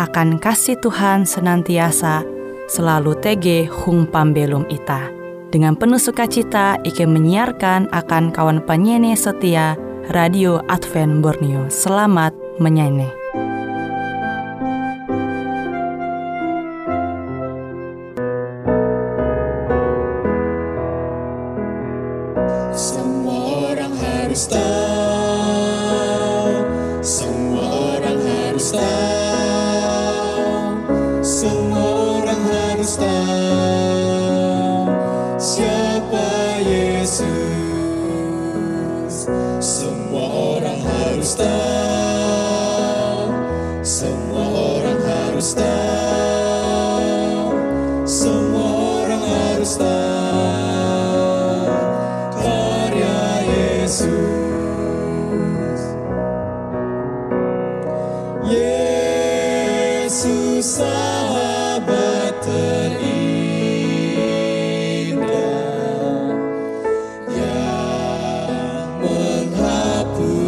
akan kasih Tuhan senantiasa selalu tege hung pambelum ita. Dengan penuh sukacita, Ike menyiarkan akan kawan penyanyi setia Radio Advent Borneo. Selamat menyanyi. Semua orang harus tahu,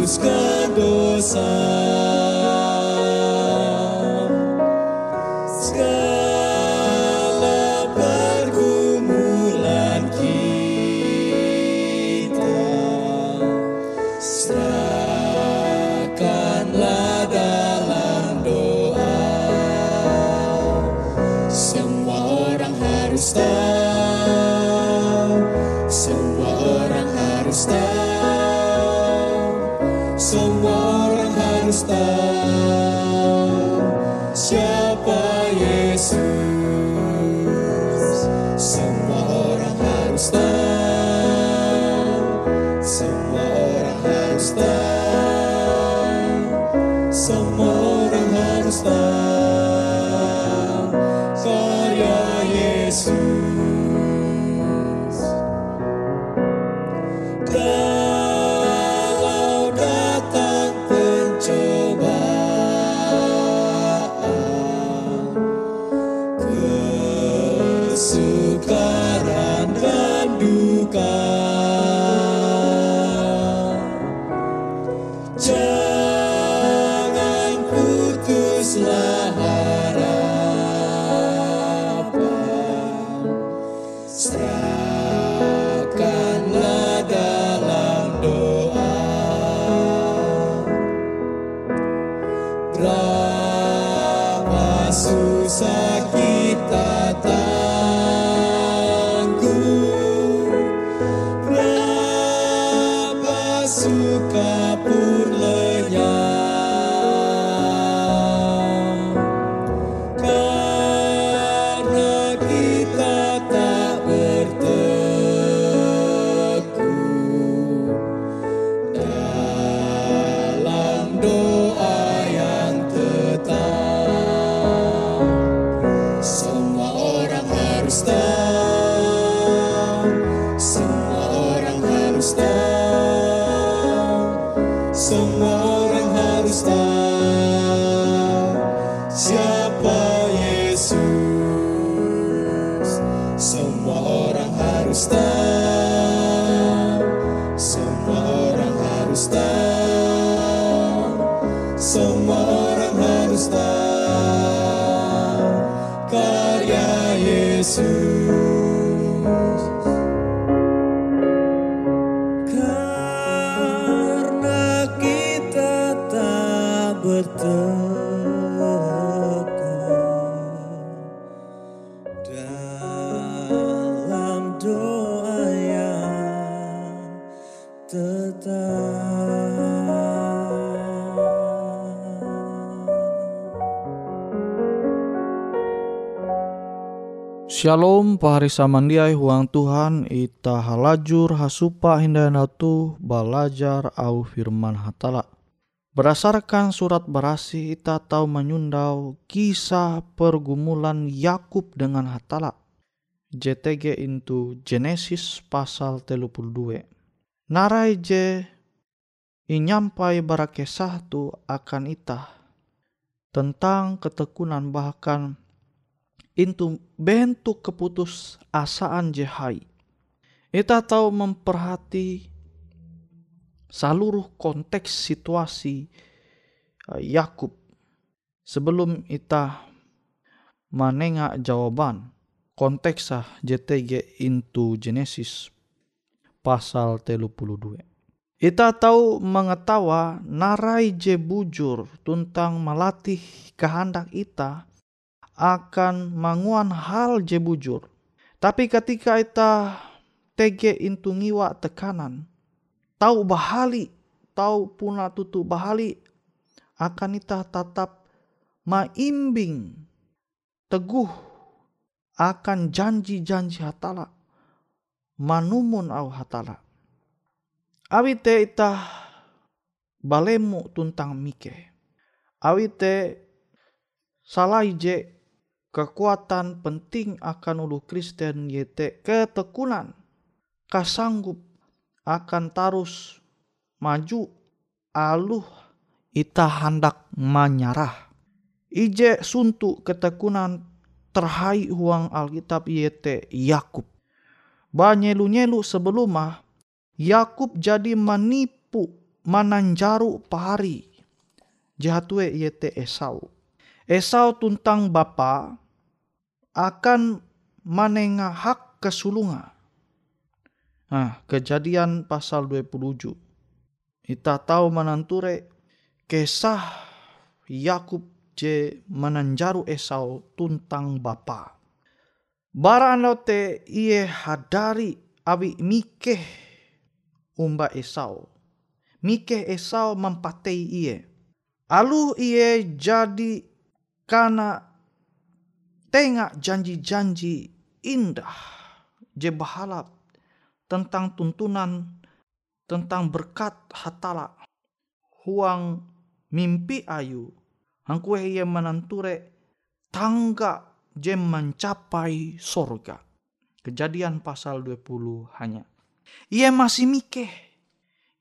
menghapuskan dosa. Shalom pahari samandiai huang Tuhan ita halajur hasupa hindana tu balajar au firman hatala. Berdasarkan surat berasi kita tahu menyundau kisah pergumulan Yakub dengan Hatala. JTG into Genesis pasal 32. Narai je inyampai barakesah tu akan itah tentang ketekunan bahkan itu bentuk keputus asaan jehai. Ita tahu memperhati seluruh konteks situasi uh, Yakub sebelum ita menengah jawaban konteksah JTG into Genesis pasal 32. Ita tahu mengetawa narai je bujur tentang melatih kehendak ita akan manguan hal je bujur. Tapi ketika ita tege intu ngiwa tekanan, tahu bahali, tahu puna tutu bahali, akan ita tetap maimbing teguh akan janji-janji hatala manumun au hatala awi te ita balemu tuntang mike awi te salai je kekuatan penting akan ulu Kristen yete ketekunan kasanggup akan tarus maju aluh ita hendak menyerah. Ije suntuk ketekunan terhai huang Alkitab yete Yakub. Banyelu-nyelu sebelumah Yakub jadi menipu mananjaru pahari. Jahatwe yete Esau. Esau tuntang bapa akan manenga hak kesulunga Nah, kejadian pasal 27. Kita tahu menanture kisah Yakub je menanjaru Esau tuntang bapa. Barang te iye hadari awi mikeh umba Esau. Mikeh Esau mempatei iye. Alu iye jadi karena tengak janji-janji indah je bahalap tentang tuntunan tentang berkat hatala huang mimpi ayu hangkue ia menanture tangga jem mencapai sorga. Kejadian pasal 20 hanya. Ia masih mikeh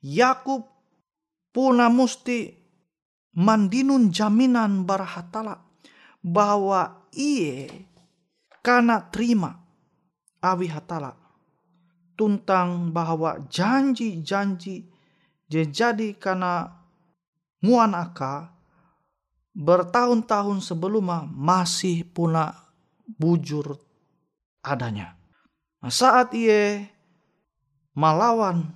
Yakub puna musti mandinun jaminan barahatala bahwa iye karena terima awi hatala tuntang bahwa janji-janji jadi karena nguan aka bertahun-tahun sebelumnya masih puna bujur adanya. Nah, saat ia melawan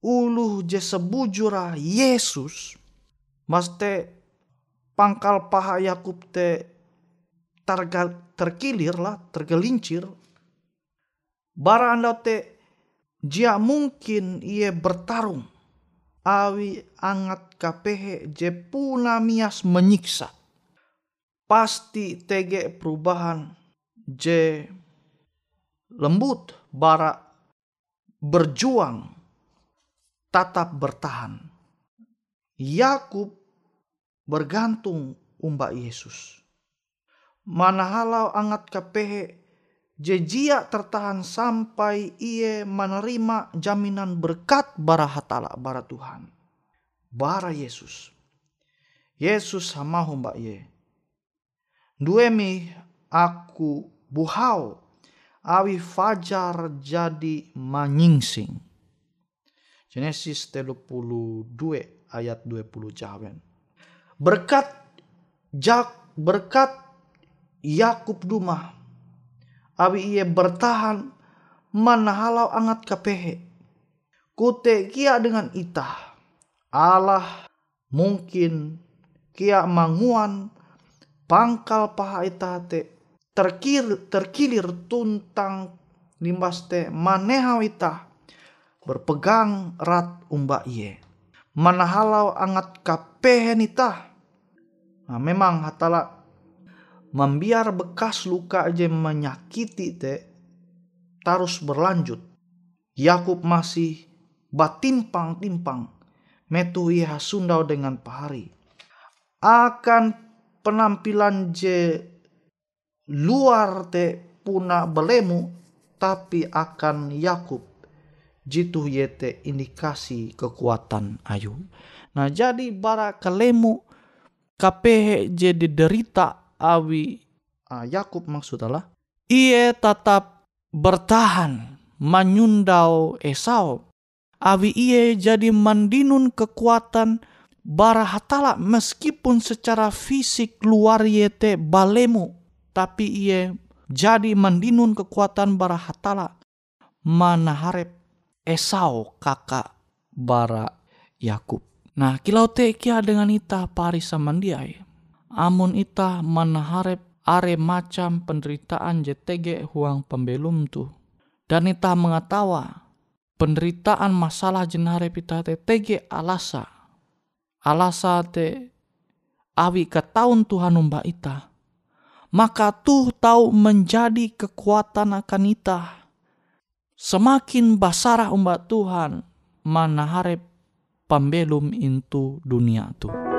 ulu je sebujura Yesus, maste pangkal paha Yakub te terkilir lah, tergelincir, bara anda te jia mungkin ia bertarung. Awi angat kapehe je puna menyiksa. Pasti tege perubahan je lembut bara berjuang tetap bertahan. Yakub bergantung umba Yesus mana halau angat kapehe jejia tertahan sampai ia menerima jaminan berkat bara hatala bara Tuhan. Bara Yesus. Yesus sama mbak ye. Duemi aku buhau awi fajar jadi manyingsing. Genesis 32 ayat 20 jawen. Berkat jak berkat Yakub Dumah awi ia bertahan mana halau angat kapehe. Kute kia dengan ita. Allah mungkin kia manguan pangkal paha ita te terkir, terkilir tuntang limbas te manehau ita berpegang rat umba iye. Mana halau angat kapehe ita. Nah, memang hatala membiar bekas luka aja menyakiti te terus berlanjut. Yakub masih batimpang-timpang metu ia hasundau dengan pahari. Akan penampilan je luar te puna belemu tapi akan Yakub jitu yete indikasi kekuatan ayu. Nah jadi bara kalemu kapehe jadi derita awi uh, Yakub maksudnya ia tetap bertahan menyundau Esau awi ia jadi mandinun kekuatan bara hatala meskipun secara fisik luar yete balemu tapi ia jadi mandinun kekuatan bara hatala mana harap Esau kakak bara Yakub. Nah kilau te kia dengan ita pari samandiai. Amun ita mana harap are macam penderitaan JTG huang pembelum tu. Dan ita mengatawa penderitaan masalah jenare pita te tege alasa. Alasa te awi ke tahun Tuhan umba ita. Maka tuh tahu menjadi kekuatan akan ita semakin basarah umat Tuhan mana harap pembelum itu dunia tu.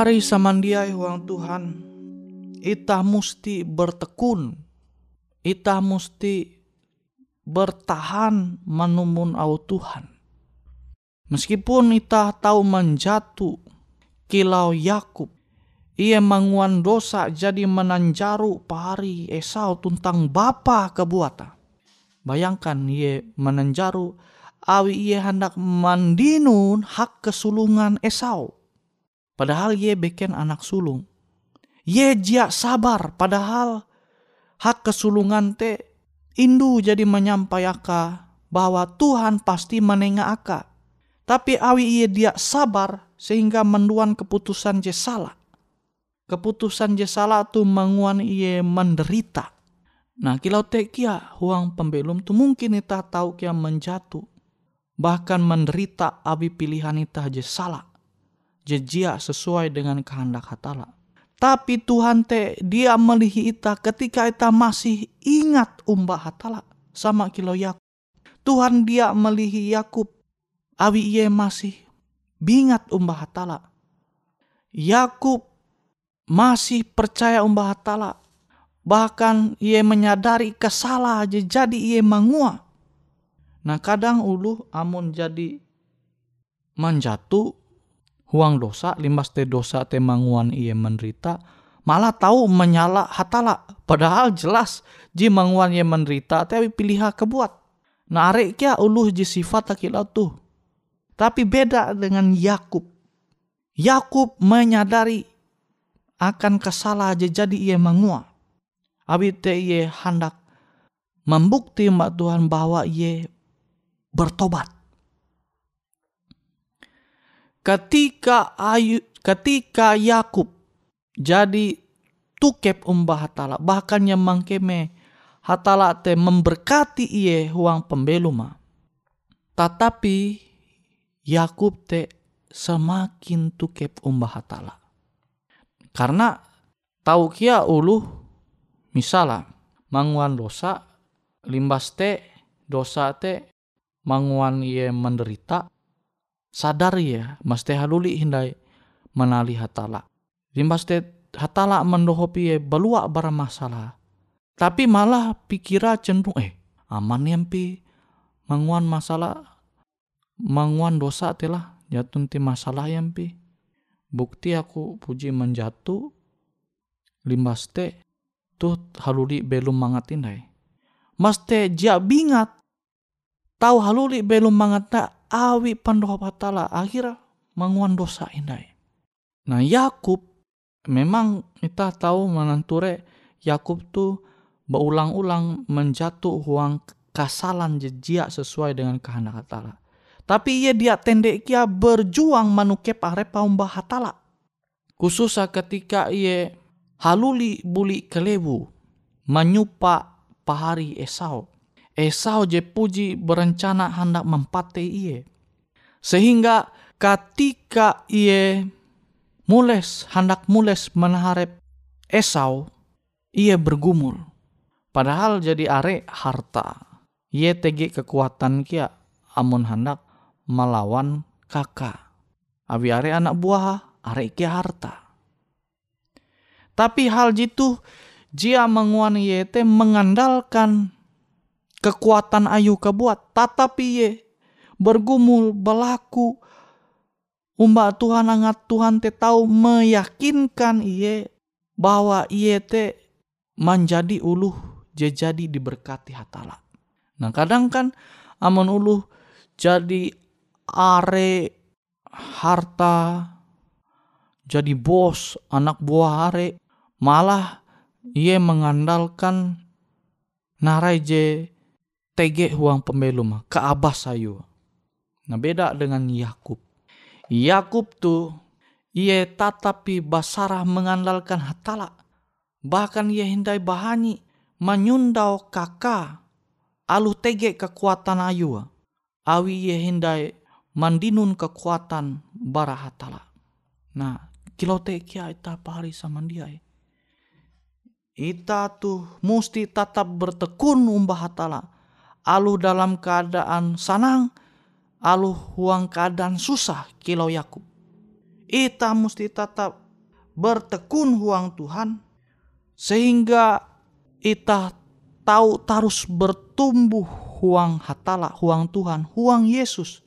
Pari samandiai huang Tuhan, ita musti bertekun ita mesti bertahan menumun au Tuhan. Meskipun ita tahu menjatuh kilau Yakub, ia manguan dosa jadi menanjaru pari Esau tuntang bapa kebuata. Bayangkan ia menanjaru awi ia hendak mandinun hak kesulungan Esau. Padahal ia beken anak sulung. Ye jia sabar padahal hak kesulungan te indu jadi menyampaikan bahwa Tuhan pasti menengah aka. Tapi awi ia dia sabar sehingga menduan keputusan je salah. Keputusan je salah tu menguan ia menderita. Nah kilau te kia huang pembelum tu mungkin ita tahu kia menjatuh. Bahkan menderita abi pilihan ita je salah. Je jia sesuai dengan kehendak hatala. Tapi Tuhan te dia melihi ita ketika ita masih ingat umbah hatala sama kilo Yakub. Tuhan dia melihi Yakub awi ia masih bingat umbah hatala. Yakub masih percaya umbah hatala. Bahkan ia menyadari kesalah aja jadi ia mangua. Nah kadang ulu amun jadi menjatuh huang dosa limbas te dosa te manguan ia menderita malah tahu menyala hatala. Padahal jelas ji manguan ia menderita tapi pilih kebuat. Nah arek kia uluh ji sifat akilau tuh. Tapi beda dengan Yakub. Yakub menyadari akan kesalahan aja jadi ia mangua. Abi te ia hendak membukti mbak Tuhan bahwa ia bertobat ketika ayu ketika Yakub jadi tukep umbah hatala bahkan yang mangkeme hatala te memberkati iye huang pembeluma tetapi Yakub te semakin tukep umbah hatala. Karena tahu kia ulu misalnya manguan dosa limbas te dosa te manguan iye menderita sadar ya mesti haluli hindai menali hatala. Di mesti hatala mendohopi ya belua bara masalah. Tapi malah pikira cenderung eh aman yang pi manguan masalah manguan dosa telah jatuh ti masalah yang pi. Bukti aku puji menjatuh limbas te tuh haluli belum mangat indai. Mas te jia bingat tahu haluli belum mangat tak awi pandoha patala akhirnya manguan dosa indai. Nah Yakub memang kita tahu menanture Yakub tuh berulang-ulang menjatuh uang kasalan jejak sesuai dengan kehendak hatala. Tapi ia dia tendek kia berjuang manukep arepa umbah hatala. Khususnya ketika ia haluli buli kelebu menyupa pahari Esau. Esau je puji berencana hendak mempate iye. Sehingga ketika iye mules hendak mules menaharep Esau, ia bergumul. Padahal jadi are harta. Ia tegi kekuatan kia amun hendak melawan kakak. Abi are anak buah, are kia harta. Tapi hal jitu jia menguan yete mengandalkan kekuatan ayu kebuat tatapi ye bergumul berlaku umba Tuhan angat Tuhan te tahu meyakinkan iye bahwa iye te menjadi uluh je jadi diberkati hatala. Nah kadang kan amun uluh jadi are harta jadi bos anak buah are malah ia mengandalkan narai je tege huang pembelum ke abah sayu. Nah beda dengan Yakub. Yakub tuh ia tatapi basarah mengandalkan hatala. Bahkan ia hindai bahani menyundau kakak alu tege kekuatan ayu. Awi ia hindai mandinun kekuatan bara hatala. Nah, kilau te kia ita pari sama dia. Ita tuh mesti tetap bertekun umbah hatala alu dalam keadaan sanang, alu huang keadaan susah kilau Yakub. Ita mesti tetap bertekun huang Tuhan sehingga ita tahu terus bertumbuh huang hatala, huang Tuhan, huang Yesus.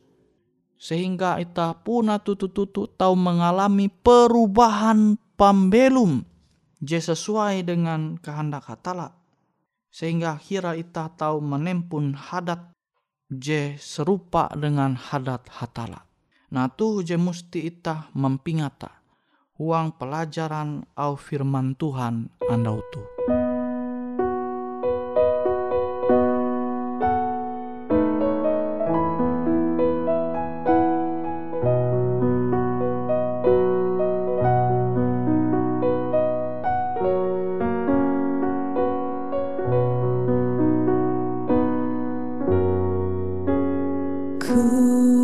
Sehingga ita puna tutu-tutu tahu mengalami perubahan pambelum sesuai dengan kehendak hatala. Sehingga akhirnya ita tahu menempun hadat je serupa dengan hadat hatala. Nah tuh je musti ita mempingata huang pelajaran au firman Tuhan andau tu. 哭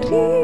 Maria.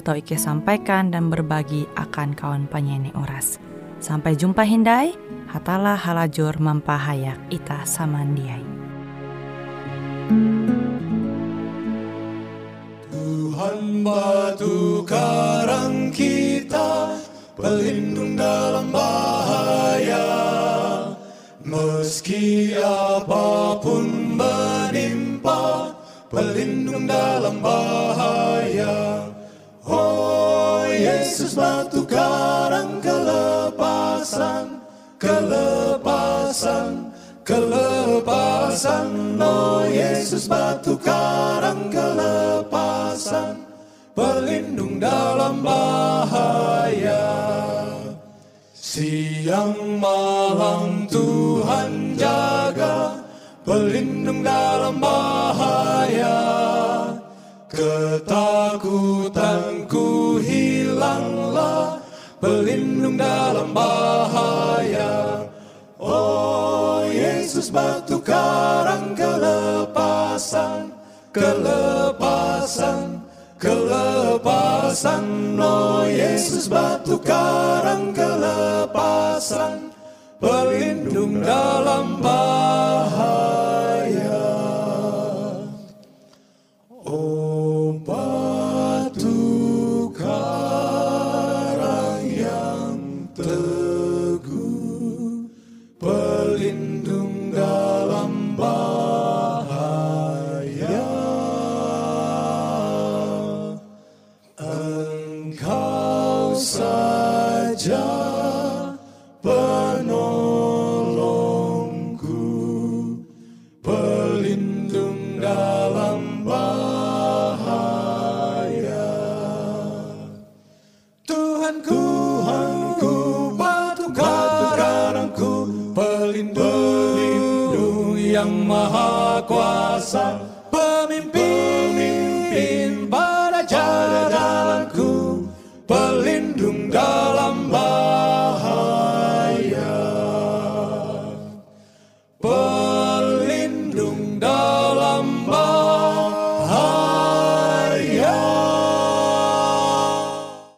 tau Ike sampaikan dan berbagi akan kawan penyanyi Uras. Sampai jumpa Hindai, hatalah halajur mempahayak ita samandiai. Tuhan batu karang kita Pelindung dalam bahaya Meski apa pun menimpa Pelindung dalam bahaya Oh Yesus batu karang kelepasan Kelepasan Kelepasan. Oh Yesus batu karang kelepasan Pelindung dalam bahaya. Siang malam Tuhan jaga Pelindung dalam bahaya. Ketakutanku Pelindung dalam bahaya. Oh Yesus batu karang kelepasan Kelepasan Kelepasan. Oh Yesus batu karang kelepasan Pelindung dalam bahaya